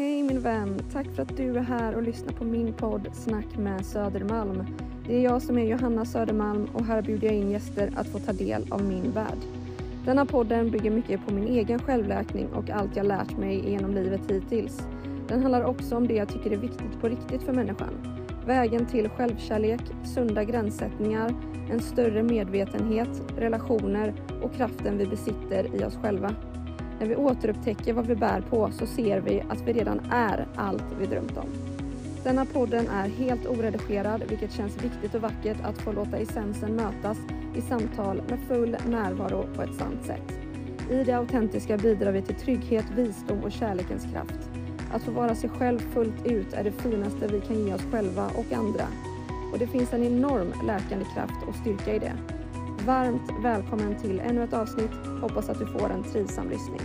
Hej min vän! Tack för att du är här och lyssnar på min podd Snack med Södermalm. Det är jag som är Johanna Södermalm och här bjuder jag in gäster att få ta del av min värld. Denna podden bygger mycket på min egen självläkning och allt jag lärt mig genom livet hittills. Den handlar också om det jag tycker är viktigt på riktigt för människan. Vägen till självkärlek, sunda gränssättningar, en större medvetenhet, relationer och kraften vi besitter i oss själva. När vi återupptäcker vad vi bär på så ser vi att vi redan är allt vi drömt om. Denna podden är helt oredigerad vilket känns viktigt och vackert att få låta essensen mötas i samtal med full närvaro på ett sant sätt. I det autentiska bidrar vi till trygghet, visdom och kärlekens kraft. Att få vara sig själv fullt ut är det finaste vi kan ge oss själva och andra. Och det finns en enorm läkande kraft och styrka i det. Varmt välkommen till ännu ett avsnitt. Hoppas att du får en trivsam lyssning.